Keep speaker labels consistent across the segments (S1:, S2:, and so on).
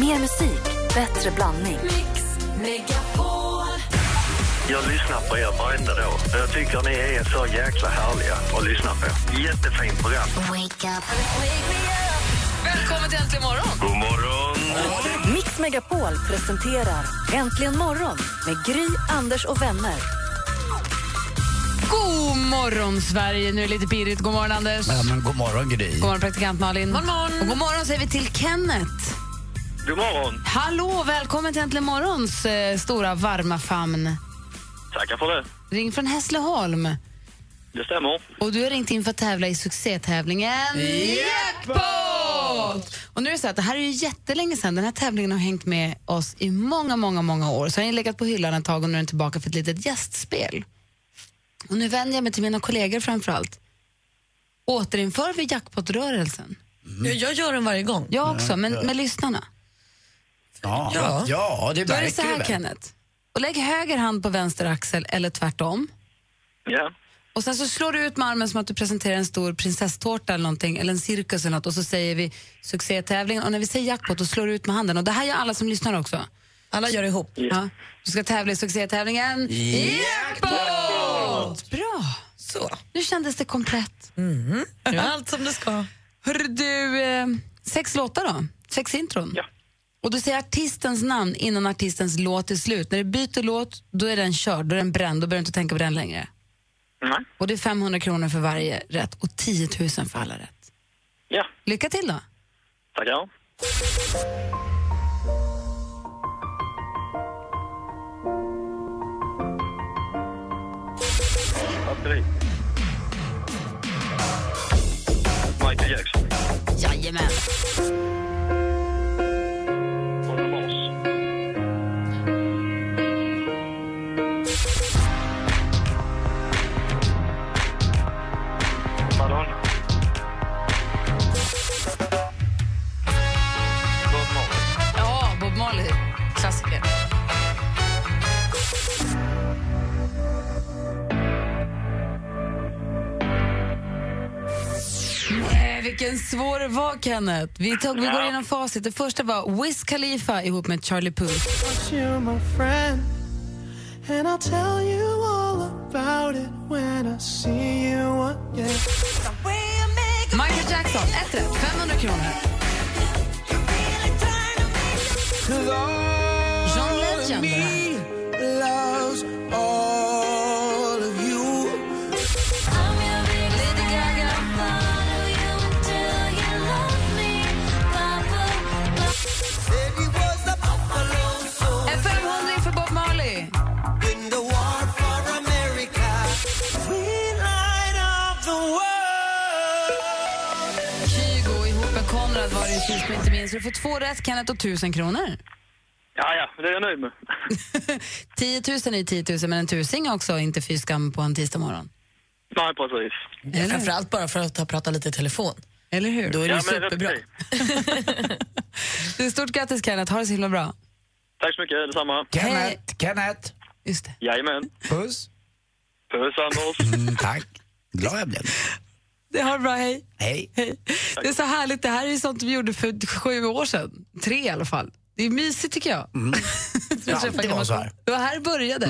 S1: Mer musik, bättre blandning.
S2: Jag lyssnar på er varenda dag. Jag tycker ni är så jäkla härliga att lyssna på. Jättefint program.
S3: Välkommen till Äntligen morgon!
S2: God morgon!
S1: Mix Megapol presenterar Äntligen morgon med Gry, Anders och vänner.
S3: God morgon, Sverige! Nu är det lite pirrigt. God morgon, Anders.
S4: Ja, men god morgon, Gry.
S3: God morgon, praktikant Malin. God morgon. Och god morgon säger vi till Kenneth.
S2: God morgon!
S3: Hallå, välkommen till Äntligen morgons eh, stora varma famn.
S2: Tackar för det.
S3: Ring från Hässleholm.
S2: Det stämmer.
S3: Och du har ringt in för att tävla i succétävlingen Jackpot! Och nu är det så att det här är ju jättelänge sedan. Den här tävlingen har hängt med oss i många, många, många år. Så har den legat på hyllan ett tag och nu är den tillbaka för ett litet gästspel. Och nu vänder jag mig till mina kollegor framför allt. Återinför vi jackpot-rörelsen?
S5: Jag, jag gör den varje gång.
S3: Jag också, men med lyssnarna.
S4: Ja,
S5: Ja.
S4: ja. det
S3: Då är det
S4: märker
S3: så
S4: du
S3: här,
S4: väl.
S3: Kenneth. Och lägg höger hand på vänster axel eller tvärtom.
S2: Ja.
S3: Och sen så slår du ut med armen som att du presenterar en stor prinsesstårta eller någonting, eller en cirkus eller något och så säger vi succétävlingen och när vi säger jackpot då slår du ut med handen och det här gör alla som lyssnar också.
S5: Alla gör ihop.
S3: Ja. Du ska tävla i succétävlingen Jackpot! Bra!
S5: Så.
S3: Nu kändes det komplett.
S5: Nu är allt som det ska.
S3: Hörru du, eh, sex låtar då? Sex intron?
S2: Ja.
S3: Och du säger artistens namn innan artistens låt är slut. När du byter låt, då är den körd, då är den bränd, då behöver du inte tänka på den längre.
S2: Nej.
S3: Och det är 500 kronor för varje rätt och 10 000 för alla rätt.
S2: Ja.
S3: Lycka till då!
S2: Tackar. Batteri. Michael Jackson.
S3: Jajamän! Svår det var, Kenneth. Vi, tog, vi går igenom facit. Det första var Wiz Khalifa ihop med Charlie Puth. Michael Jackson, ett rätt, 500 kronor. Minst. Du får två rätt, Kenneth, och 1000 kronor.
S2: Ja, ja, det är jag nöjd med.
S3: 10 000 är 10 000, men en tusing är också inte fy skam på en tisdag morgon.
S2: Nej, precis.
S3: Eller,
S5: Framförallt bara för att ha pratat lite i telefon.
S3: Eller hur?
S5: Då är det
S2: Ja,
S5: superbra.
S3: Du, stort grattis, Kenneth. Ha det så himla bra.
S2: Tack så mycket, detsamma.
S4: Kenneth, Kenneth.
S3: Just det.
S2: Jajamän.
S4: Puss.
S2: Puss, Anders.
S4: Mm, tack. Glad jag blev.
S3: det har det bra, hej.
S4: Hej.
S3: hej. Det är så härligt. Det här är sånt vi gjorde för sju år sedan. Tre i alla fall. Det är mysigt tycker jag.
S4: Det har alltid varit så här.
S3: Det var här det började.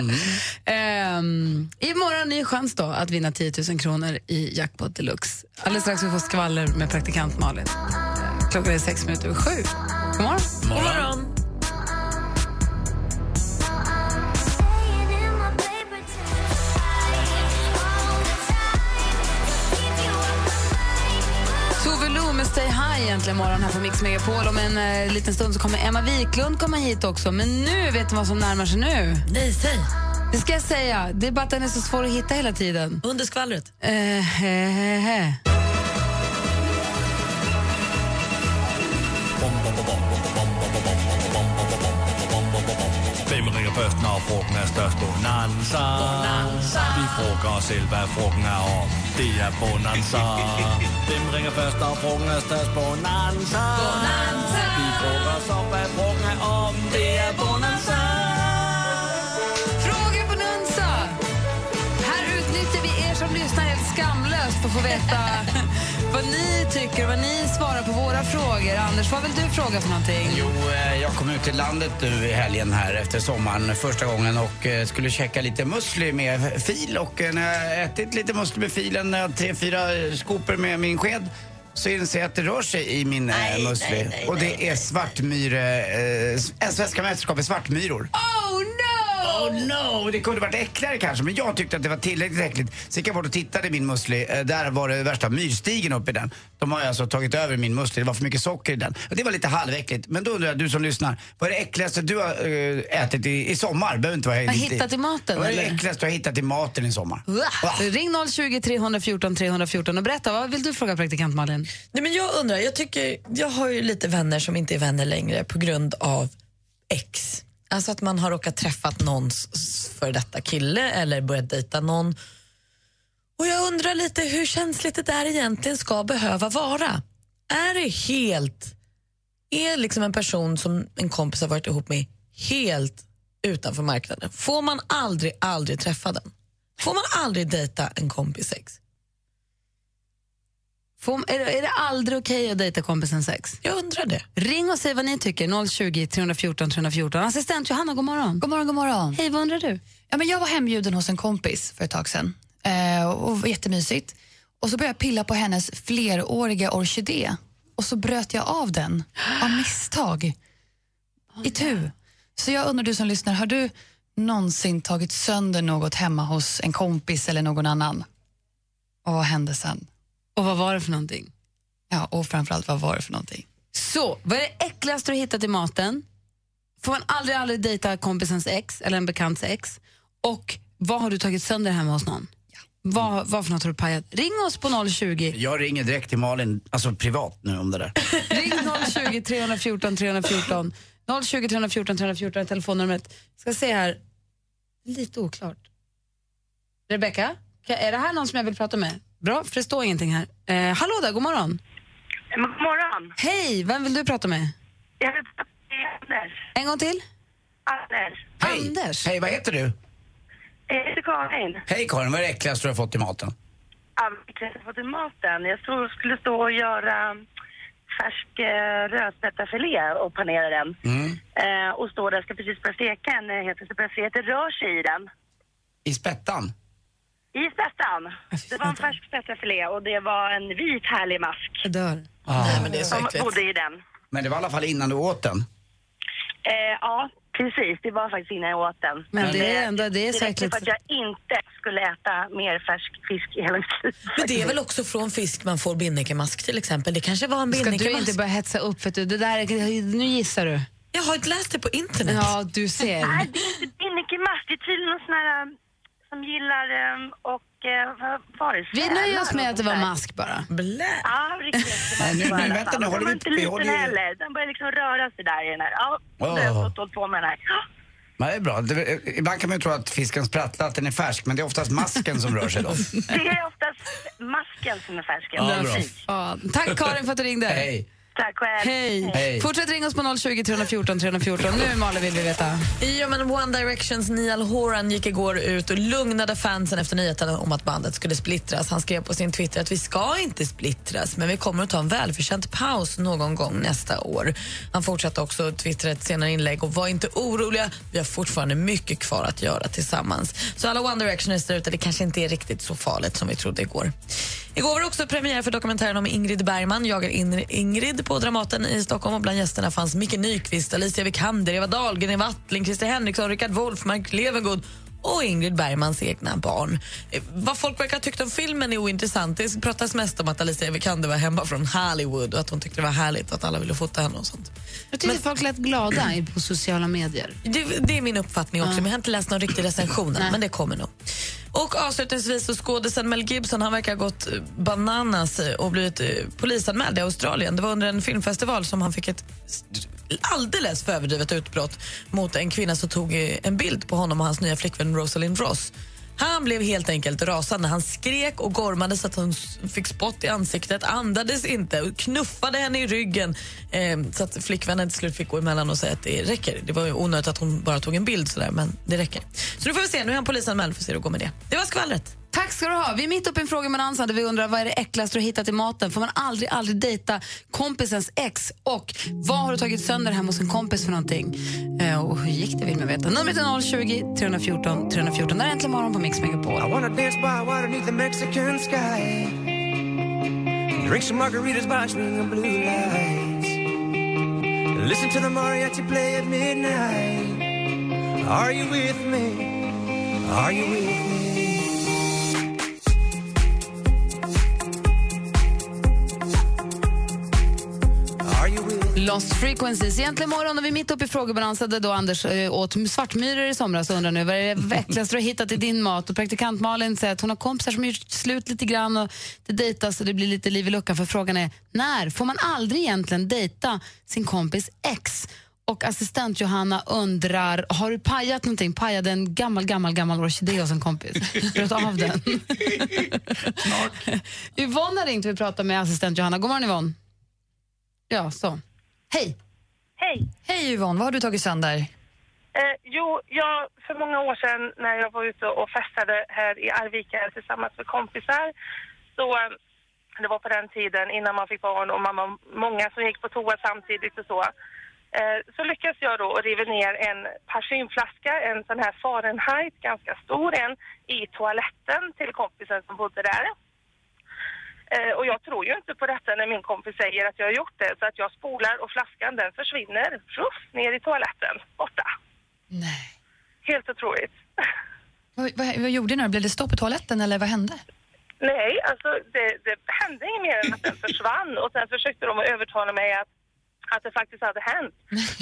S3: Ehm, imorgon är chans då att vinna 10 000 kronor i Jackpot Deluxe. Alldeles strax vi får skvaller med praktikant Malin. Klockan är sex minuter över sju. God morgon.
S5: God morgon.
S3: Med Stay High egentligen morgon här på Mix Megapol. Om en eh, liten stund så kommer Emma Wiklund komma hit också. Men nu, vet du vad som närmar sig nu?
S5: Nej, säg.
S3: Det ska jag säga. Det är bara att den är så svår att hitta hela tiden.
S5: Under skvallret.
S3: Eh, he, he, he.
S6: Hvem ringer først, når frugten er størst? Bonanza. Bonanza. Vi frågar os selv, hvad frugten er om. Det er Bonanza. Hvem ringer frugten er størst? Bonanza. Bonanza. Vi frågar hvad frugten er om. Det
S3: skamlöst för att få veta vad ni tycker, vad ni svarar på våra frågor. Anders, vad vill du fråga för någonting?
S4: Jo, eh, jag kom ut till landet nu i helgen här efter sommaren första gången och eh, skulle käka lite musli med fil och eh, när jag ätit lite musli med filen, tre, fyra skopor med min sked så inser jag att det rör sig i min eh, musli. och det är svartmyre, eh, svenska mästerskap i svartmyror.
S3: Oh no!
S4: Oh no! Det kunde varit äckligare kanske, men jag tyckte att det var tillräckligt äckligt. Så gick jag bort och tittade i min musli. Eh, Där var det värsta myrstigen uppe i den. De har alltså tagit över min musli. Det var för mycket socker i den. Det var lite halväckligt. Men då undrar jag, du som lyssnar, vad är det äckligaste du har eh, ätit i, i sommar? Behöver inte vara
S3: Har hittat i maten,
S4: Vad är det
S3: eller?
S4: äckligaste du har hittat i maten i sommar?
S3: Va? Ring 020 314 314 och berätta, vad vill du fråga praktikant Malin?
S5: Nej, men jag undrar, jag, tycker, jag har ju lite vänner som inte är vänner längre på grund av ex. Alltså att man har råkat träffat någons för detta kille eller börjat dejta någon. Och jag undrar lite hur känsligt det där egentligen ska behöva vara. Är det helt... Är liksom en person som en kompis har varit ihop med helt utanför marknaden? Får man aldrig, aldrig träffa den? Får man aldrig dejta en kompis sex?
S3: Får, är, det- är det aldrig okej att dejta kompisen sex?
S5: Jag undrar det.
S3: Ring och säg vad ni tycker, 020 314 314. Assistent Johanna, god morgon.
S7: God morgon, god morgon.
S3: Hej, vad undrar du?
S7: Ja, men jag var hembjuden hos en kompis för ett tag sedan eh, och var jättemysigt. Och så började jag pilla på hennes fleråriga orkidé och så bröt jag av den av misstag. I tu. Så jag undrar du som lyssnar, har du någonsin tagit sönder något hemma hos en kompis eller någon annan? Och vad hände sen?
S3: Och vad var det för någonting?
S7: Ja, och framförallt vad var det för någonting?
S3: Så, vad är det äckligaste du har hittat i maten? Får man aldrig, aldrig dejta kompisens ex eller en bekants ex? Och vad har du tagit sönder hemma hos någon? Vad, vad för något har du pajat? Ring oss på 020
S4: Jag ringer direkt till Malin, alltså privat nu om det där.
S3: Ring 020 314 314. 020 314 314 är telefonnumret. Ska se här. Lite oklart. Rebecka, ka- är det här någon som jag vill prata med? Bra, för det står ingenting här. Eh, hallå där, god morgon.
S8: God morgon.
S3: Hej, vem vill du prata med?
S8: Jag vill prata med Anders.
S3: En gång till.
S8: Anders.
S4: Hej.
S3: Anders.
S4: Hej, vad heter du?
S8: Jag heter Karin.
S4: Hej Karin, vad är det äckligaste du har fått i maten?
S8: Ja, Jag fått i maten. Jag stod, skulle stå och göra färsk eh, rödspättafilé och panera den.
S4: Mm.
S8: Eh, och står där, ska precis börja steka en eh, helt plötsligt. Det rör sig i den.
S4: I spettan?
S8: I spettan. Det var en färsk spettafilé och det var en vit härlig mask
S3: Jag dör.
S5: Nej, men det är så
S8: som
S5: äckligt.
S8: bodde i den.
S4: Men det var i alla fall innan du åt den.
S8: Eh, ja, precis. Det var faktiskt innan jag åt den.
S3: Men det är
S8: eh,
S3: ändå- det är
S8: det räcker
S3: säkert-
S8: för att jag inte skulle äta mer färsk fisk i hela mitt liv.
S5: Men det är väl också från fisk man får binnikemask till exempel. Det kanske var en
S3: Ska du
S5: binnikemask.
S3: inte börja hetsa upp? För att du, det där, är- nu gissar du.
S5: Jag har inte läst det på internet.
S3: Ja, du ser.
S8: Nej, det är inte binnikemask. Det är tydligen någon sån här som gillar um, och uh, vad var det?
S3: Vi nöjer oss med att det var mask bara.
S5: Blä.
S8: Ja, riktigt. Det
S4: Nej, nu-
S8: det
S4: nu, vänta nu, håller
S8: den var inte liten heller. Den börjar liksom röra sig där i den här. Ja,
S4: Åh.
S8: oh. jag har fått hållit på med den här. Ja.
S4: Men det är bra. Det, ibland kan man ju tro att fisken sprattlar, att den är färsk, men det är oftast masken som rör sig då.
S8: Det är oftast masken som är färsken.
S4: Ja, bra.
S3: Fan. Tack Karin för att du ringde.
S4: Hej.
S8: Tack själv.
S3: Hej.
S4: Hej.
S3: Fortsätt ringa oss på 020 314 314. Nu Malin vill vi veta.
S5: Ja, men One Directions Niall Horan gick igår ut och lugnade fansen efter nyheten om att bandet skulle splittras. Han skrev på sin Twitter att vi ska inte splittras, men vi kommer att ta en välförtjänt paus någon gång nästa år. Han fortsatte också twittra ett senare inlägg och var inte oroliga, vi har fortfarande mycket kvar att göra tillsammans. Så alla One Directioners där ute, det kanske inte är riktigt så farligt som vi trodde igår. Igår var det också premiär för dokumentären om Ingrid Bergman, Jagar Ingrid på Dramaten i Stockholm och bland gästerna fanns Micke Nyqvist, Alicia Vikander, Eva Dahlgren, Eva Attling, Christer Henriksson, Rickard Wolff, Mark Levengood och Ingrid Bergmans egna barn. Eh, Vad folk verkar ha tyckt om filmen är ointressant. Det pratas mest om att Alicia Vikander var hemma från Hollywood och att hon tyckte det var härligt att alla ville fota henne och sånt.
S3: Jag tycker folk lät glada på sociala medier.
S5: Det, det är min uppfattning också, men jag har inte läst någon riktig recension men det kommer nog. Och avslutningsvis så skådisen Mel Gibson, han verkar ha gått eh, bananas och blivit eh, polisanmäld i Australien. Det var under en filmfestival som han fick ett alldeles för överdrivet utbrott mot en kvinna som tog eh, en bild på honom och hans nya flickvän Rosalind Ross. Han blev helt enkelt rasande. Han skrek och gormade så att hon fick spott i ansiktet, andades inte och knuffade henne i ryggen eh, så att flickvännen till slut fick gå emellan och säga att det räcker. Det var ju onödigt att hon bara tog en bild sådär, men det räcker. Så nu får vi se. Nu är han polisanmäld, får se hur det går med det. Det var skvallret.
S3: Tack ska du ha. Vi är mitt uppe i en frågebalansen där vi undrar vad är det äckligaste du har hittat i maten? Får man aldrig, aldrig dejta kompisens ex? Och vad har du tagit sönder hemma hos en kompis för någonting? Eh, och hur gick det vill man veta. Numret är 020 314 314. Där är Äntligen morgon på Mix Megapol.
S9: I wanna dance by water beneath the Mexican sky. Drink some margaritas by a string of blue lights. Listen to the mariachi play at midnight. Are you with me? Are you with me?
S3: Lost Frequencies. Egentligen morgon och vi är mitt uppe i frågebalansen där då Anders eh, åt svartmyror i somras och undrar nu vad är det äckligaste du har hittat i din mat? Och praktikant Malin säger att hon har kompisar som gjort slut lite grann och det dejtas och det blir lite liv i luckan för frågan är när får man aldrig egentligen dejta sin kompis ex? Och assistent Johanna undrar, har du pajat någonting? Pajade en gammal, gammal, gammal orkidé hos en kompis. Bröt av den. Yvonne har ringt och vi pratar med assistent Johanna. God morgon Yvonne. Ja, så. Hej.
S8: Hej.
S7: Hej Yvonne, vad har du tagit sönder?
S8: Eh, jo, jag, för många år sedan när jag var ute och festade här i Arvika tillsammans med kompisar, så eh, det var på den tiden innan man fick barn och man var många som gick på toa samtidigt och så. Eh, så lyckades jag då riva ner en parfymflaska, en sån här Fahrenheit, ganska stor en, i toaletten till kompisen som bodde där. Eh, och jag tror ju inte på detta när min kompis säger att jag har gjort det. Så att jag spolar och flaskan den försvinner ruff, ner i toaletten, borta.
S7: Nej.
S8: Helt otroligt.
S7: Vad, vad, vad gjorde ni då? Blev det stopp i toaletten eller vad hände?
S8: Nej, alltså det, det hände inget mer än att den försvann och sen försökte de att övertala mig att, att det faktiskt hade hänt.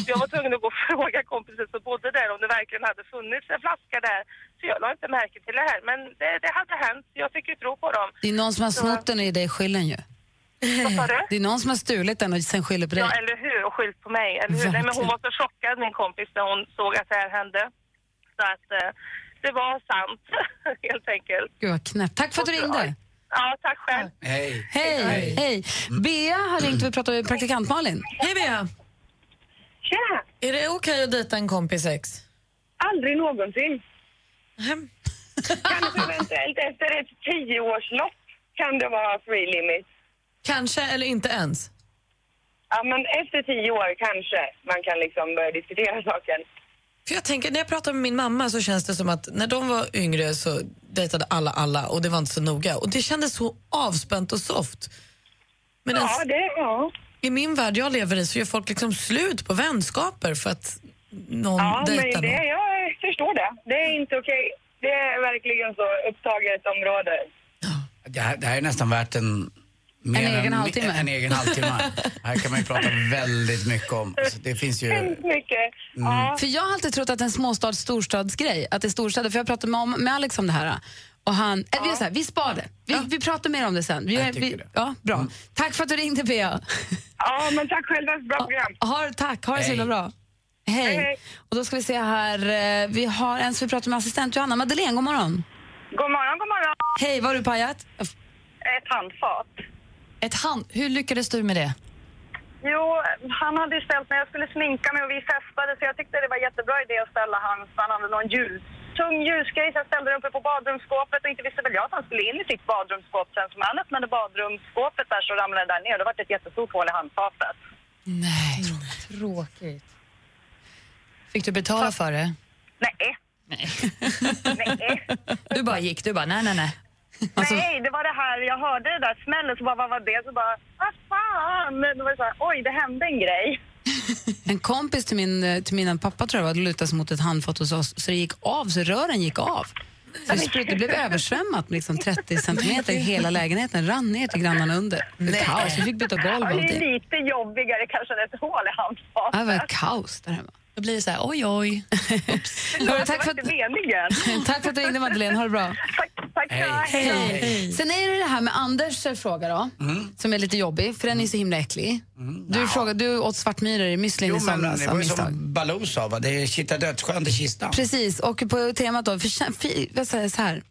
S8: Så jag var tvungen att gå och fråga kompisen som bodde där om det verkligen hade funnits en flaska där. Så jag la inte märke till det här, men det, det hade hänt. Jag fick ju tro på dem.
S3: Det är någon som har snott den och är dig skylden ju. Det är någon som har stulit den och sen skyller på dig.
S8: Ja, eller hur? Och skyllt på mig, eller hur? Nej, men hon var så chockad, min kompis, när hon såg att det här hände. Så att eh, det var sant, helt enkelt.
S3: Gud vad knäppt. Tack för att du ringde.
S8: Ja, tack själv.
S4: Hej.
S3: Hej. Hej. Bea har ringt och vi pratar med praktikant Malin.
S5: Hej Bea!
S8: Tjena!
S5: Är det okej att dejta en kompis ex?
S8: Aldrig någonsin.
S5: Nähä.
S8: Kanske eventuellt efter ett tioårslopp kan det vara free limit.
S5: Kanske eller inte ens?
S8: Ja, men efter tio år kanske man kan liksom börja diskutera saken.
S5: För jag tänker, när jag pratar med min mamma så känns det som att när de var yngre så dejtade alla alla och det var inte så noga. Och det kändes så avspänt och soft. Men
S8: Ja, det, ja.
S5: i min värld jag lever i så gör folk liksom slut på vänskaper för att någon
S8: Ja, men
S5: dejtar
S8: det,
S5: någon.
S8: jag förstår det. Det är inte okej. Det är verkligen så upptaget område.
S4: Det här, det här är nästan värt en... mer
S3: egen
S4: än-
S3: halvtimme.
S4: En egen halvtimme. här kan man ju prata väldigt mycket om. Så det finns ju...
S8: Mycket. Ja.
S3: För jag har alltid trott att det är en småstads storstadsgrej. Att det är storstäder. För jag pratade med, om- med Alex om det här. Och han, äh, vi, så här, vi spar det. Vi, vi pratar mer om det sen. Vi, vi,
S4: det.
S3: Ja, bra. Tack för att du ringde Bea.
S8: ja, men tack själva för bra program.
S3: Har, tack, ha det så
S4: Hej.
S3: himla bra. Hej.
S8: Hej.
S3: Och då ska vi se här. eh, Vi har en som vi pratar med assistent Johanna. Madeleine, god morgon.
S8: God morgon, god morgon.
S3: Hej, vad har du pajat?
S8: Ett handfat.
S7: Ett hand. Hur lyckades du med det?
S8: Jo, han hade ju ställt mig, jag skulle sminka mig och vi festade så jag tyckte det var jättebra idé att ställa hans, han hade någon ljus, tung ljusgrej så jag ställde den uppe på badrumsskåpet och inte visste väl jag att han skulle in i sitt badrumsskåp sen. Så när han öppnade badrumsskåpet där så ramlade det där ner och det var ett jättestort hål i handfatet.
S7: Nej, tråkigt. Fick du betala för det?
S8: Nej. Nej.
S7: Du bara gick, du bara nej, nej, nej.
S3: Alltså-
S8: Nej, det var det här, jag hörde det där smällen så bara vad var det? Så bara, vad fan? Det var så här, oj det hände en grej.
S3: En kompis till min, till min pappa tror jag var, lutade sig mot ett handfat hos oss så det gick av, så rören gick av. Så det, blev översvämmat liksom 30 centimeter hela lägenheten, rann ner till grannarna under. Det var kaos, vi fick byta golv och
S8: Ja, det är
S3: allting.
S8: lite jobbigare kanske än ett hål i handfatet.
S3: Det var kaos där hemma.
S7: Då blir det så här, oj, oj.
S3: Hörru, tack, för
S8: Det var
S3: att,
S8: inte meningen.
S3: tack för att du ringde Madeleine, ha det bra.
S8: Tack, tack
S4: Hej.
S8: Hej.
S3: Hej. Sen är det det här med Anders eh, fråga då, som är lite jobbig, för den är så himla äcklig. Du, frågade, du åt svartmyror i müslin
S4: Jo,
S3: i
S4: men
S3: somras
S4: det var ju som Baloo sa, va? det är kitta dödsskönt i kistan.
S3: Precis, och på temat då, för, fi, vad säger så här,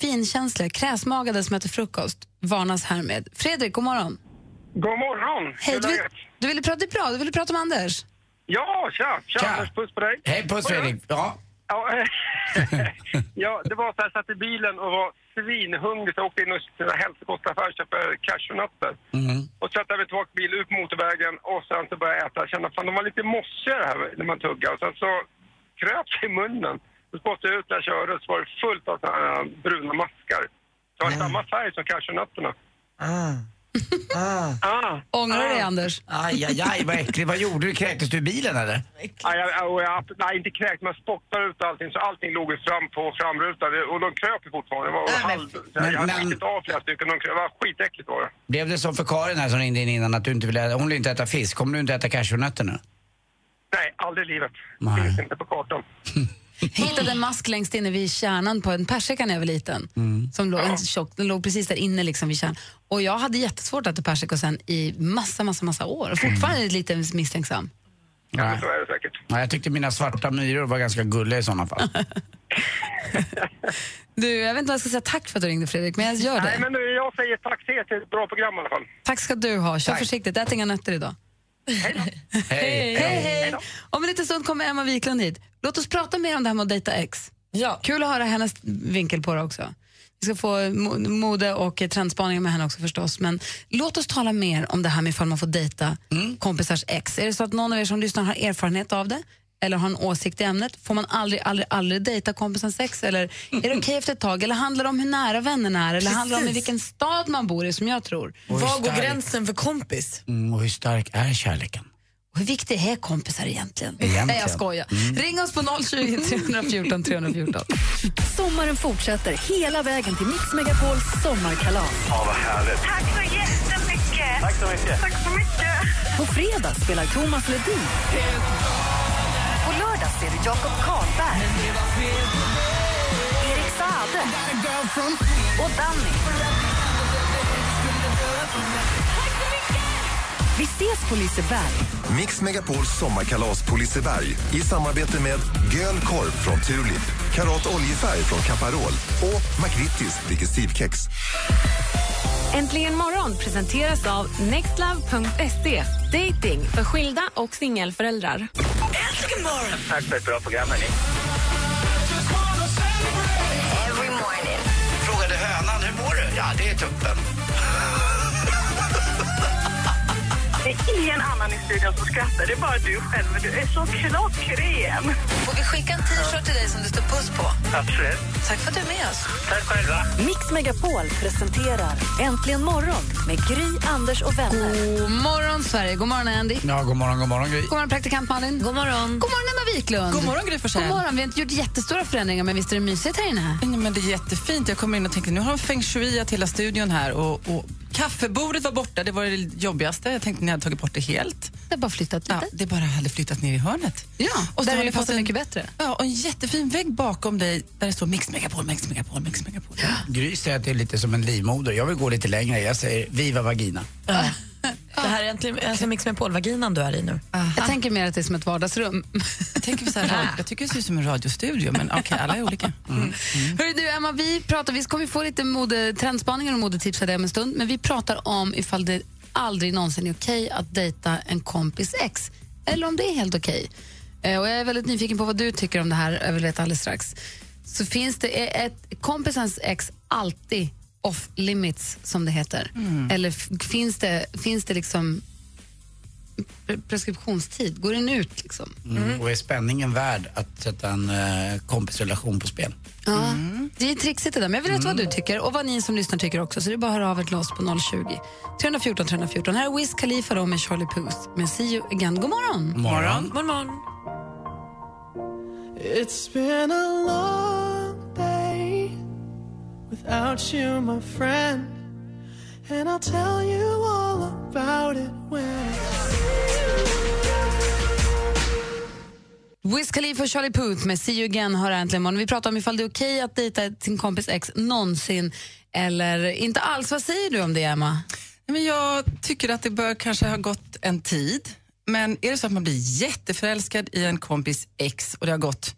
S3: finkänsliga, kräsmagade som äter frukost varnas härmed. Fredrik, god morgon.
S10: God morgon!
S3: Hej, du, du ville prata bra, du ville prata om Anders.
S10: Ja, tja! Tja,
S4: Tja.
S10: Anders, puss på dig.
S4: Hej, puss Fredrik. Ja.
S10: Ja, ja, det var så här, jag satt i bilen och var svinhungrig så jag åkte in och hälsokostaffär och köpte cashewnötter. Och så satte jag tillbaka i bilen ut på motorvägen och sen så började jag äta. Jag kände fan, de var lite mossiga det här när man tuggar. Och sen så kröp sig i munnen. Så spottade jag ut när jag körde så var det fullt av såna här bruna maskar. Det var samma färg som cashewnötterna.
S4: Ah. Ah.
S10: Ah.
S3: Ångrar du dig, Anders?
S4: Aj, aj, aj, vad äckligt. Vad gjorde du? Kräktes du i bilen eller?
S10: Jag, och jag, nej, inte kräkt, men spottade ut allting så allting låg fram på framrutan och de kröp fortfarande. Det var halv...
S4: men-
S10: jag hade
S4: men-
S10: skitit av flera stycken. De kröp, det var skitäckligt var det.
S4: Blev det som för Karin här som ringde in innan att du inte ville, hon vill inte äta fisk. Kommer du inte äta cashewnötter nu?
S10: Nej, aldrig i livet.
S4: Nej.
S10: Finns inte på kartan.
S3: Hittade en mask längst inne vid kärnan på en persika när jag var liten. Som låg, en tjock, den låg precis där inne liksom vid kärnan. Och jag hade jättesvårt att äta persika sen i massa, massa, massa år. Och fortfarande är lite misstänksam.
S4: Nej.
S10: Så är det säkert.
S4: Nej, jag tyckte mina svarta myror var ganska gulliga i sådana fall.
S3: Du, jag vet inte vad jag ska säga tack för att du ringde Fredrik, men jag gör
S10: Nej,
S3: det.
S10: men nu, jag säger tack till till ett bra program i alla fall.
S3: Tack ska du ha. Kör försiktigt, ät inga nötter idag.
S4: Hej.
S3: Hej, hej! Om en liten stund kommer Emma Wiklund hit. Låt oss prata mer om det här med att dejta ex.
S5: Ja.
S3: Kul att höra hennes vinkel på det också. Vi ska få mo- mode och trendspaningar med henne också förstås. Men låt oss tala mer om det här med ifall man får dejta kompisars ex. Är det så att någon av er som lyssnar har erfarenhet av det? Eller har en åsikt i ämnet? Får man aldrig, aldrig, aldrig dejta kompisens ex? Eller är det okej efter ett tag? Eller handlar det om hur nära vännerna är? Eller handlar det om i
S5: Precis.
S3: vilken stad man bor i, som jag tror?
S5: Var går gränsen för kompis?
S4: Mm, och hur stark är kärleken?
S3: Och hur viktiga är kompisar egentligen?
S4: Egentligen.
S3: Nej, jag skojar. Ring oss på 020 314 314.
S1: Sommaren fortsätter hela vägen till Mix Megapols sommarkalas.
S2: Ja, vad härligt.
S8: Tack så jättemycket!
S2: Tack så mycket.
S8: Tack så mycket!
S1: På fredag spelar Thomas Ledin. På lördag ser du Jakob Karlberg. Erik Saade. Och Danny. Vi ses på Liseberg.
S11: Mix Megapols sommarkalas på Liseberg i samarbete med Göl Korv från Tulip, Karat Oljefärg från Caparol och McVittys Digestivkex.
S12: Äntligen morgon presenteras av nextlove.se. Dating för skilda och singelföräldrar.
S2: Tack för ett bra program, hörni.
S4: Frågade hönan, hur mår du? Ja, det är tuppen.
S8: Det är ingen annan i studion som skrattar, det är bara du själv. Du är så klockren.
S3: Får vi skicka en t-shirt till dig som det står puss på?
S2: Absolut.
S3: Tack för att du är med oss.
S2: Tack själva.
S1: Mix Megapol presenterar Äntligen morgon med Gry, Anders och vänner.
S3: God morgon, Sverige. God morgon, Andy.
S4: Ja, god morgon, god morgon Gry.
S3: God morgon, praktikant Malin. God morgon. God morgon, Emma Wiklund.
S13: God morgon, Gry Forssell.
S3: God morgon. Vi har inte gjort jättestora förändringar, men visst är det mysigt här inne?
S13: Nej, men det är jättefint. Jag kommer in och tänkte nu har de feng shuiat hela studion här och, och kaffebordet var borta. Det var det jobbigaste. Jag tänkte ni hade tagit bort det helt.
S3: Det bara flyttat lite.
S13: Ja, det bara hade flyttat ner i hörnet.
S3: Ja,
S13: Och så
S3: där
S13: ni
S3: det
S13: en-
S3: mycket bättre.
S13: Ja, och en jättefin vägg bakom dig där det står Mix Megapol, Mix Megapol, Mix Megapol.
S4: Gry säger att det är lite som en livmoder. Jag vill gå lite längre. Jag säger viva vagina.
S5: Det här är egentligen alltså Mix med vaginan du är i nu.
S3: Jag tänker mer att det är som ett vardagsrum.
S13: Jag, tänker så här, jag tycker det ser ut som en radiostudio, men okej, alla är olika.
S3: Hörru du, Emma, vi, pratar, vi kommer få lite mode, trendspaningar och modetips här om en stund, men vi pratar om ifall det aldrig någonsin är okej att dejta en kompis ex, eller om det är helt okej. Eh, och jag är väldigt nyfiken på vad du tycker om det här, jag vill veta alldeles strax. Så finns det, är ett kompisens ex alltid off limits, som det heter? Eller f- finns det, finns det liksom pre- preskriptionstid? Går den ut liksom?
S4: Mm. Och är spänningen värd att sätta en eh, kompisrelation på spel?
S3: Ja, det är trixigt det där. Men jag vill veta vad du tycker och vad ni som lyssnar tycker också. Så det är bara att höra av er till oss på 020 314 314. Här är Wiz Khalifa då med Charlie Puth med See you again. God morgon!
S4: Morgon.
S5: God morgon.
S9: Without you, my friend. And I'll tell you all about it when
S3: Wiz Khalifa och Charlie Puth med See you again hör äntligen imorgon. Vi pratar om ifall det är okej att dejta sin kompis ex någonsin eller inte alls. Vad säger du om det, Emma?
S13: Nej, Men jag tycker att det bör kanske ha gått en tid. Men är det så att man blir jätteförälskad i en kompis ex och det har gått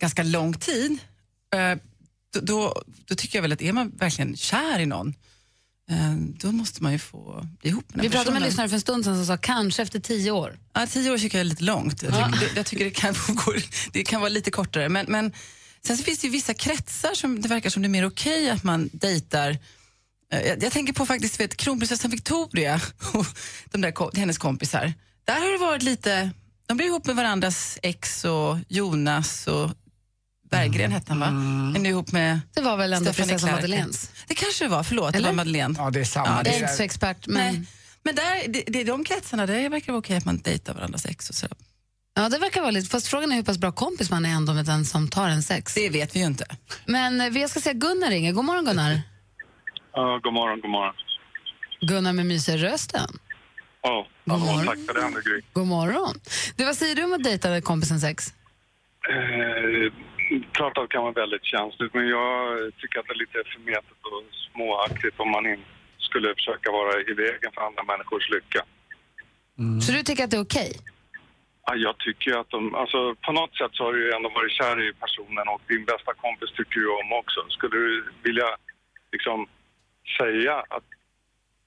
S13: ganska lång tid, eh, då, då, då tycker jag väl att är man verkligen kär i någon, eh, då måste man ju få bli ihop med den
S3: Vi pratade med en lyssnare för en stund sedan som sa kanske efter tio år.
S13: Ja, tio år tycker jag är lite långt. Jag tycker, det, jag tycker det, kan, gå, det kan vara lite kortare. Men, men sen så finns det ju vissa kretsar som det verkar som det är mer okej att man dejtar. Eh, Jag, jag tänker på faktiskt vet, kronprinsessan Victoria och de där, hennes kompisar. Där har det varit lite, de blev ihop med varandras ex och Jonas och Berggren hette han va? Är nu ihop med
S3: Det var väl ändå prinsessan. Madeleines?
S13: Det kanske det var, förlåt, det
S3: Eller?
S13: var Madeleine.
S4: Ja, det är samma.
S13: Ja,
S4: det
S3: är inte så expert, men...
S13: Nej. Men där, det, det är de kretsarna, där verkar det vara okej att man dejtar varandras ex och sådär.
S3: Ja, det verkar vara lite... Fast frågan är hur pass bra kompis man är ändå med den som tar en sex.
S13: Det vet vi ju inte.
S3: Men eh, jag ska säga Gunnar ringer. God morgon Gunnar.
S10: Ja, god morgon, god morgon.
S3: Gunnar med mysiga rösten.
S10: Ja,
S3: God morgon.
S10: tack för det, Gry.
S3: God morgon. Du, vad säger du om att dejta kompisens ex?
S10: Eh, klart att det kan vara väldigt känsligt, men jag tycker att det är lite förmätet och småaktigt om man inte skulle försöka vara i vägen för andra människors lycka.
S3: Så du tycker att det är okej?
S10: Ja, jag tycker ju att de, alltså på något sätt så har du ju ändå varit kär i personen och din bästa kompis tycker du om också. Skulle du vilja liksom säga att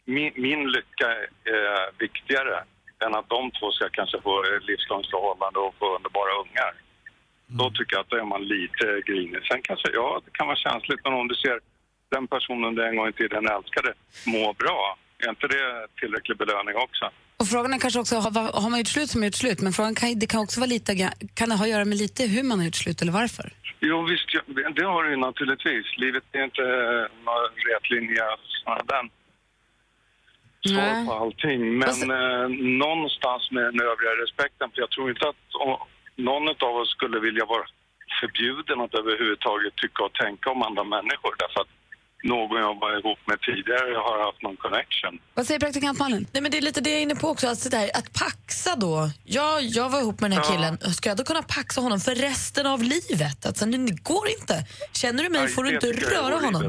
S10: min, min lycka är viktigare än att de två ska kanske få ett livslångt förhållande och få underbara ungar? Då tycker jag att då är man lite grinig. Sen kanske, ja, det kan vara känsligt, men om du ser den personen du en gång i tiden älskade må bra, är inte det tillräcklig belöning också?
S3: Och frågan är kanske också, har, har man gjort slut som gjort slut? Men frågan kan, det kan också vara lite, kan det ha att göra med lite hur man har gjort slut eller varför?
S10: Jo, visst, det har du ju naturligtvis. Livet är inte några rätlinjiga svar på allting. Men eh, någonstans med den övriga respekten, för jag tror inte att någon av oss skulle vilja vara förbjuden att överhuvudtaget tycka och tänka om andra människor därför att någon jag var ihop med tidigare har haft någon connection.
S3: Vad säger praktikant Malin?
S5: Nej, men det är lite det jag är inne på också. Alltså där, att paxa då. Jag, jag var ihop med den här
S10: Ja.
S5: killen. Ska jag då kunna paxa honom för resten av livet? Alltså, det det går inte. Känner du mig
S10: Nej,
S5: får du inte röra honom.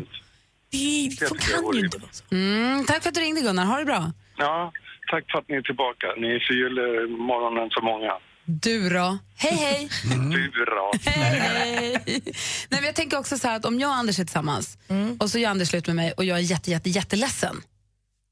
S5: Det,
S10: Det
S5: kan ju inte vara så.
S3: Mm, tack för att du ringde Gunnar, ha det bra.
S10: Ja, tack för att ni är tillbaka. Ni förgyller morgonen för många.
S3: Du då? Hej hej!
S10: Du bra.
S3: hej. Nej, men jag tänker också så här att om jag och Anders är tillsammans och så gör Anders slut med mig och jag är jätte, jätte, jätteledsen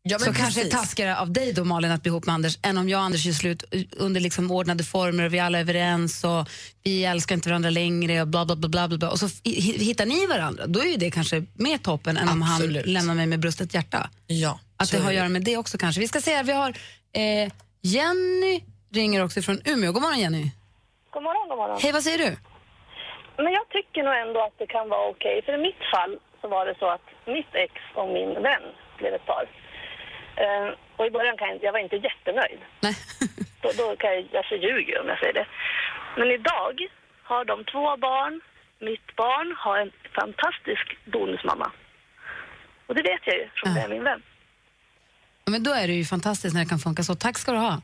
S5: Ja,
S3: så
S5: men
S3: kanske det är
S5: precis.
S3: taskigare av dig då Malin att bli ihop med Anders än om jag och Anders gör slut under liksom ordnade former och vi alla är överens och vi älskar inte varandra längre och bla bla bla bla, bla, bla. och så hi- hittar ni varandra. Då är ju det kanske mer toppen än om han
S5: Absolut.
S3: lämnar mig med brustet hjärta.
S5: Ja,
S3: Att det har att göra med det också kanske. Vi ska se här, vi har eh, Jenny ringer också från Umeå. God morgon Jenny.
S14: God morgon, god morgon.
S3: Hej, vad säger du?
S14: Men jag tycker nog ändå att det kan vara okej. För i mitt fall så var det så att mitt ex och min vän blev ett par. Eh, och i början kan jag, jag var inte jättenöjd.
S3: Nej.
S14: Då, då kan jag, jag förljuger om jag säger det. Men idag har de två barn. Mitt barn har en fantastisk bonusmamma. Och det vet jag ju, från det är min vän.
S3: Ja, men då är det ju fantastiskt när det kan funka så. Tack ska du ha.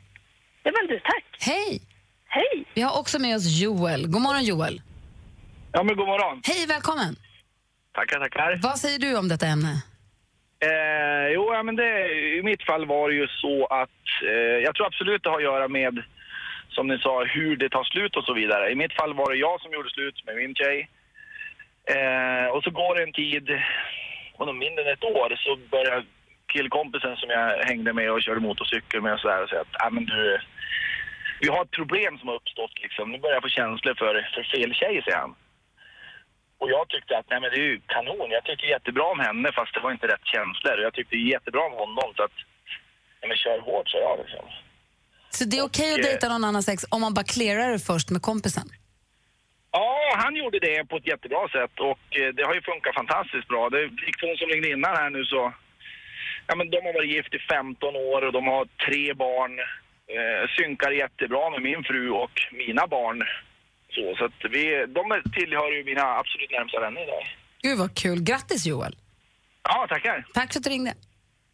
S14: Ja men du, tack.
S3: Hej!
S14: Hej!
S3: Vi har också med oss Joel. God morgon Joel.
S15: Ja, men god morgon.
S3: Hej, välkommen.
S15: Tackar, tackar.
S3: Vad säger du om detta ämne?
S15: Eh, jo, ja, men det, i mitt fall var det ju så att eh, jag tror absolut det har att göra med, som ni sa, hur det tar slut och så vidare. I mitt fall var det jag som gjorde slut med min tjej. Eh, och så går det en tid, och mindre än ett år, så börjar killkompisen som jag hängde med och körde motorcykel med och sådär och säga att, ah, men du, vi har ett problem som har uppstått liksom. Nu börjar jag få känslor för, för fel tjej, säger han. Och jag tyckte att nej, men det är ju kanon. Jag tyckte jättebra om henne fast det var inte rätt känslor. Jag tyckte jättebra om honom så att, nej men kör hårt sa jag liksom.
S3: Så det är okej att
S15: eh,
S3: dejta någon annan sex om man bara clearar det först med kompisen?
S15: Ja, han gjorde det på ett jättebra sätt och eh, det har ju funkat fantastiskt bra. Det hon som ringde innan här nu så, ja men de har varit gift i 15 år och de har tre barn. Eh, synkar jättebra med min fru och mina barn. Så, så att vi, de tillhör ju mina absolut närmsta vänner idag.
S3: Gud vad kul. Grattis Joel.
S15: Ja, tackar.
S3: Tack för att du ringde.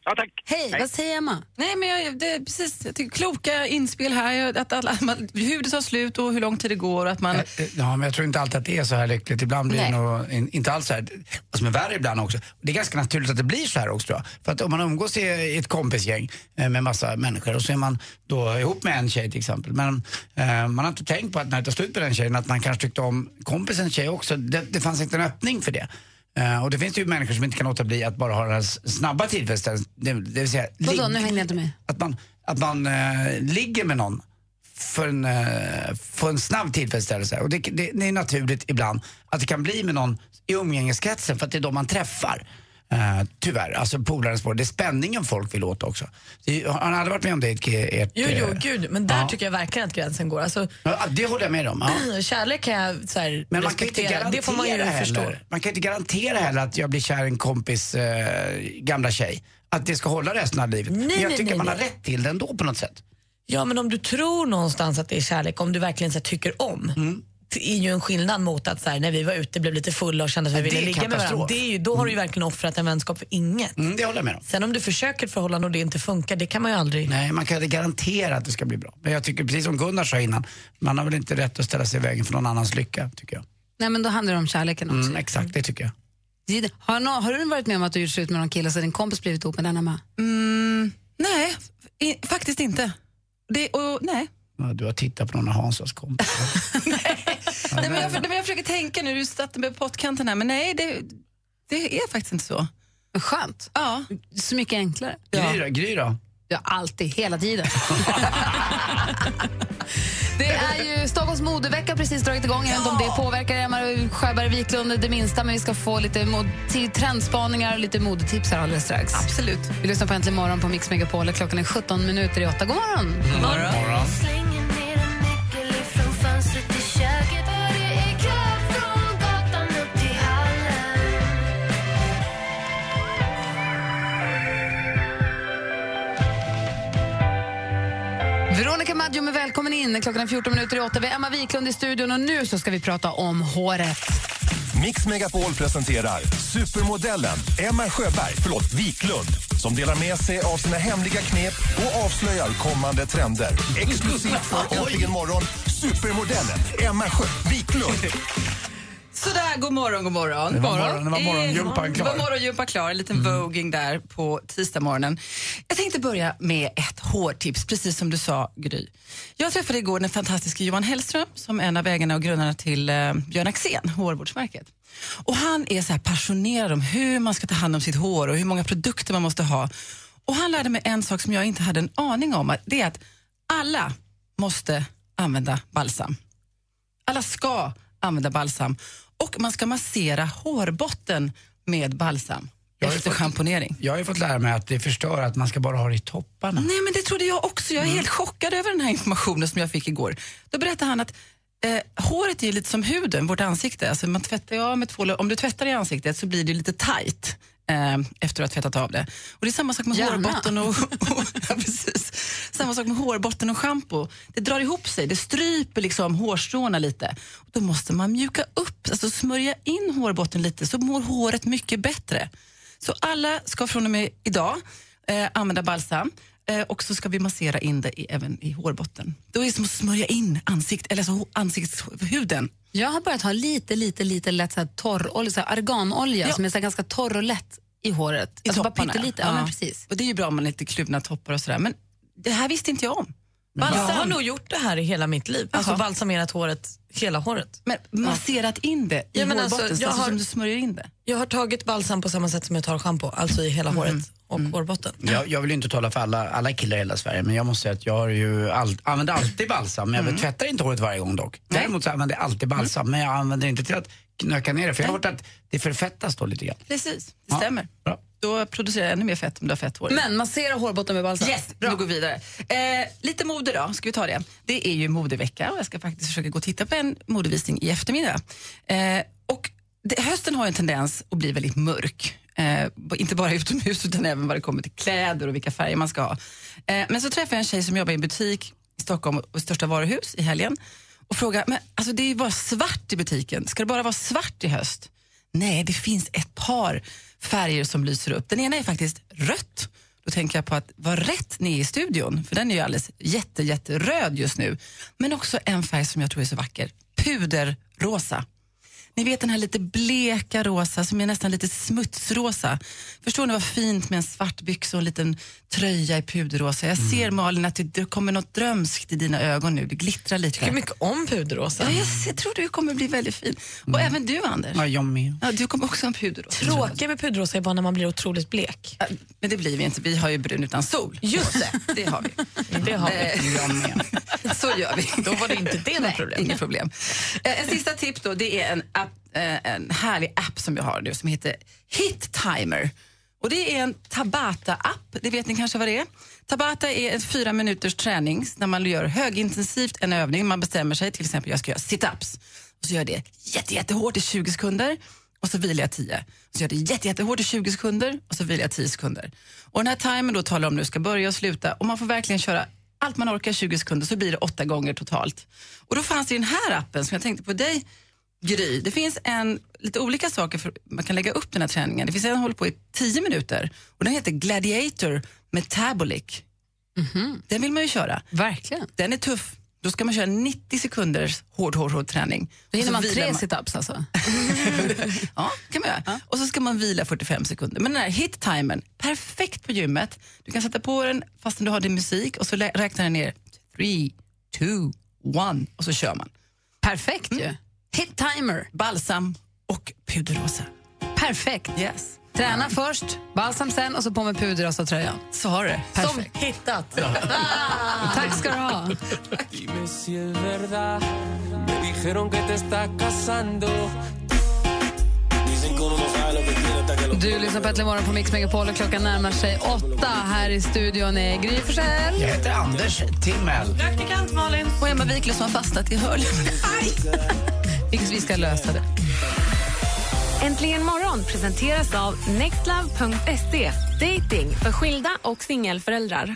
S15: Ja, tack.
S3: Hej, vad säger Emma?
S13: Nej, men jag, det är precis, jag tycker kloka inspel här. Att alla, man, hur det tar slut och hur lång tid det går. och Att man,
S4: Ja, men jag tror inte alltid att det är så här lyckligt. Ibland blir det
S13: Nej.
S4: nog in, inte alls så här. Vad som är värre ibland också. Det är ganska naturligt att det blir så här också tror jag. För att om man umgås i i ett kompisgäng eh, med massa människor och så är man då ihop med en tjej till exempel. Men eh, man har inte tänkt på att när det tar slut med den tjejen att man kanske tyckte om kompisens tjej också. Det, det fanns inte en öppning för det. Eh, och det finns ju människor som inte kan låta bli att bara ha den här snabba tillfredsställelsen. Det, det vill säga,
S3: Vadå, nu hängde jag inte med.
S4: att man, att man eh, ligger med någon för en, eh, för en snabb tillfredsställelse. Och det, det, det är naturligt ibland att det kan bli med någon i umgängeskretsen för att det är de man träffar. Eh, tyvärr, alltså polarens spår. Det är spänningen folk vill åt också. Har ni aldrig varit med om det? i Ert,
S5: Jo, jo,
S4: eh,
S5: gud, men där
S4: ja.
S5: tycker jag verkligen att gränsen går. Alltså,
S4: Ja, det håller jag med om. Ja.
S5: Kärlek kan jag så här,
S4: Men man kan inte garantera
S5: Det får man ju förstå.
S4: heller. Man kan inte garantera heller att jag blir kär i en kompis eh, gamla tjej. Att det ska hålla resten av livet. men jag
S5: nej,
S4: tycker
S5: nej,
S4: man har
S5: nej.
S4: rätt till det ändå på något sätt.
S5: Ja, men om du tror någonstans att det är kärlek, om du verkligen så här, tycker om.
S4: Mm.
S5: Det är ju en skillnad mot att så här, när vi var ute blev lite fulla och kände att vi ville ligga med varandra. Det är ju, då har du ju verkligen offrat en vänskap för inget.
S4: Mm, det håller jag med om.
S5: Sen om du försöker ett förhållande och det inte funkar, det kan man ju aldrig.
S4: Nej, man kan inte garantera att det ska bli bra. Men jag tycker precis som Gunnar sa innan, man har väl inte rätt att ställa sig i vägen för någon annans lycka, tycker jag.
S3: Nej, men då handlar det om kärleken också.
S4: Mm, exakt, det tycker jag.
S3: Har, nå- har du varit med om att du gjort slut med någon kille så din kompis blivit ihop med den med?
S13: Mm, nej, i, faktiskt inte. Det, och, nej.
S4: Ja, du har tittat på någon av Hansas kompisar.
S13: nej, men jag, nej, men jag försöker tänka nu, du satte mig på pottkanten här, men nej, det, det är faktiskt inte så.
S3: Skönt.
S13: Ja.
S3: Så mycket enklare.
S4: Gry då? Gry då?
S3: Ja, alltid, hela tiden. det är ju Stockholms modevecka precis dragit igång. Jag vet inte om det påverkar Emma Sjöberg Wiklund det minsta, men vi ska få lite mod- till trendspaningar och lite modetips här alldeles strax.
S13: Absolut.
S3: Vi lyssnar på Äntligen morgon på Mix Megapol. Klockan är 17 minuter i 8. God morgon!
S4: God morgon.
S3: Veronica radio med välkommen in. Klockan är 14 minuter i 8. Vi har Emma Wiklund i studion och nu så ska vi prata om håret.
S11: Mix Megapol presenterar supermodellen Emma Sjöberg, förlåt, Wiklund som delar med sig av sina hemliga knep och avslöjar kommande trender. Exklusivt för Äntligen morgon, supermodellen Emma Sjö Wiklund.
S13: Sådär, god morgon, god morrumorgon.
S4: Det var morgon, det var
S13: Eh,
S4: morgongympan klar.
S13: Det var morgongympan klar, en liten voging där på tisdagsmorgonen. Jag tänkte börja med ett hårtips, precis som du sa Gry. Jag träffade igår den fantastiska Johan Hellström som är en av ägarna och grundarna till eh, Björn Axén, hårvårdsmärket. Och han är så passionerad om hur man ska ta hand om sitt hår och hur många produkter man måste ha. Och han lärde mig en sak som jag inte hade en aning om, det är att alla måste använda balsam. Alla ska använda balsam och man ska massera hårbotten med balsam efter
S4: fått-
S13: schamponering.
S4: Jag har ju fått lära mig att det förstör att man ska bara ha det i topparna.
S13: Nej, men det trodde jag också. Jag är helt chockad över den här informationen som jag fick igår. Då berättade han att eh, håret är lite som huden, vårt ansikte. Alltså man tvättar av med tvål. Om du tvättar i ansiktet så blir det lite tight eh, efter att har tvättat av det. Och det är samma sak med
S3: Gärna.
S13: hårbotten och, och ja, precis. Samma sak med hårbotten och schampo. Det drar ihop sig, det stryper liksom hårstråna lite. Och då måste man mjuka upp, alltså smörja in hårbotten lite så mår håret mycket bättre. Så alla ska från och med idag eh, använda balsam eh, och så ska vi massera in det i, även i hårbotten. Då är det som att smörja in ansikt, eller alltså, ansiktshuden.
S3: Jag har börjat ha lite, lite, lite lätt så här torrolja, så här arganolja
S13: Ja.
S3: som är så här ganska torr och lätt i håret.
S13: I
S3: alltså bara
S13: topparna.
S3: pyttelite. Ja. men precis.
S13: Och det är ju bra om man har lite kluvna toppar och sådär. Men det här visste inte jag om.
S5: Jag har
S13: Balsam.
S5: nog gjort det här i hela mitt liv. Alltså balsamerat håret, hela håret.
S13: Men masserat in det i
S5: Ja, men
S13: hårbotten,
S5: alltså,
S13: så
S5: jag
S13: alltså,
S5: har-
S13: som du smörjer in det.
S5: Jag har tagit balsam på samma sätt som jag tar schampo, alltså i hela håret och hårbotten.
S4: Jag, jag vill inte tala för alla, alla killar i hela Sverige, men jag måste säga att jag har ju all, använder alltid balsam. Men jag tvättar inte håret varje gång dock. Däremot så använder jag alltid balsam, men jag använder inte till att knöka ner det. För jag har hört att det förfettas då lite grann.
S13: Precis, det
S4: Ja,
S13: stämmer.
S4: bra.
S13: Då producerar jag ännu mer fett om du har fett hår.
S3: Men massera hårbotten med balsam.
S13: Yes, nu går vi vidare. Eh, lite mode då, ska vi ta det? Det är ju modevecka och jag ska faktiskt försöka gå och titta på en modevisning i eftermiddag. Eh, och det, hösten har en tendens att bli väldigt mörk. Eh, inte bara utomhus utan även vad det kommer till kläder och vilka färger man ska ha. Eh, men så träffade jag en tjej som jobbar i en butik i Stockholm och största varuhus i helgen och frågar, men alltså det är ju bara svart i butiken, ska det bara vara svart i höst? Nej, det finns ett par färger som lyser upp. Den ena är faktiskt rött. Då tänker jag på att vad rätt ni är i studion, för den är ju alldeles jätte, jätteröd just nu. Men också en färg som jag tror är så vacker, puderrosa. Ni vet den här lite bleka rosa som är nästan lite smutsrosa. Förstår ni vad fint med en svart byxa och en liten tröja i puderrosa? Jag
S5: Mm.
S13: ser Malin att det, kommer något drömskt i dina ögon nu. Det glittrar lite.
S5: tycker mycket om puderrosa.
S13: Ja, jag, jag tror du kommer bli väldigt fin. Och även du Anders.
S4: Ja, jag med.
S13: Ja, du kommer också ha en puderrosa.
S5: Tråkiga med puderrosa är bara när man blir otroligt blek.
S13: Ja, Men det blir vi inte, vi har ju brun utan sol.
S5: Just det.
S13: Det har vi.
S5: Det har vi.
S13: Eh,
S4: Jag med.
S13: Så gör vi.
S5: Då var det inte det något problem.
S13: Inget problem. Eh, En sista tips då, det är en, app, eh, en härlig app som jag har nu som heter Hit Timer. Och det är en Tabata-app, det vet ni kanske vad det är? Tabata är en fyra minuters träning när man gör högintensivt en övning. Man bestämmer sig, till exempel jag ska göra sit-ups. Och så gör jag det jätte, jättehårt i 20 sekunder och så vilar jag 10. Och så gör jag det jätte, jättehårt i 20 sekunder och så vilar jag 10 sekunder. Och den här timern då talar om nu du ska börja och sluta och man får verkligen köra allt man orkar i 20 sekunder så blir det åtta gånger totalt. Och då fanns det den här appen som jag tänkte på dig Gry. Det finns en, lite olika saker för man kan lägga upp den här träningen. Det finns en som håller på i 10 minuter och den heter Gladiator Metabolic. Den vill man ju köra.
S3: Verkligen.
S13: Den är tuff. Då ska man köra 90 sekunders hård, hård, hård träning.
S3: Då hinner man tre situps alltså.
S13: Ja, kan man göra. Och så ska man vila 45 sekunder. Men den här hit-timern, perfekt på gymmet. Du kan sätta på den fastän du har din musik och så lä- räknar den ner. Three, two, one och så kör man.
S3: Perfekt ju. Hit timer.
S13: Balsam och puderrosa.
S3: Perfekt.
S13: Yes.
S3: Träna först, balsam sen och så på med puderrosa tröjan.
S13: Så har du det.
S3: Perfekt.
S5: Som hittat.
S3: Tack ska du ha. Du lyssnar på Äntligen morgon på Mix Megapol och klockan närmar sig åtta. Här i studion är Gry Forssell.
S4: Jag heter Anders Timell.
S5: Praktikant Malin.
S13: Och Emma Wiklund som har fastnat i hörluren.
S3: Vilket vi ska lösa det.
S12: Äntligen morgon presenteras av nextlove.se. Dating för skilda och singelföräldrar.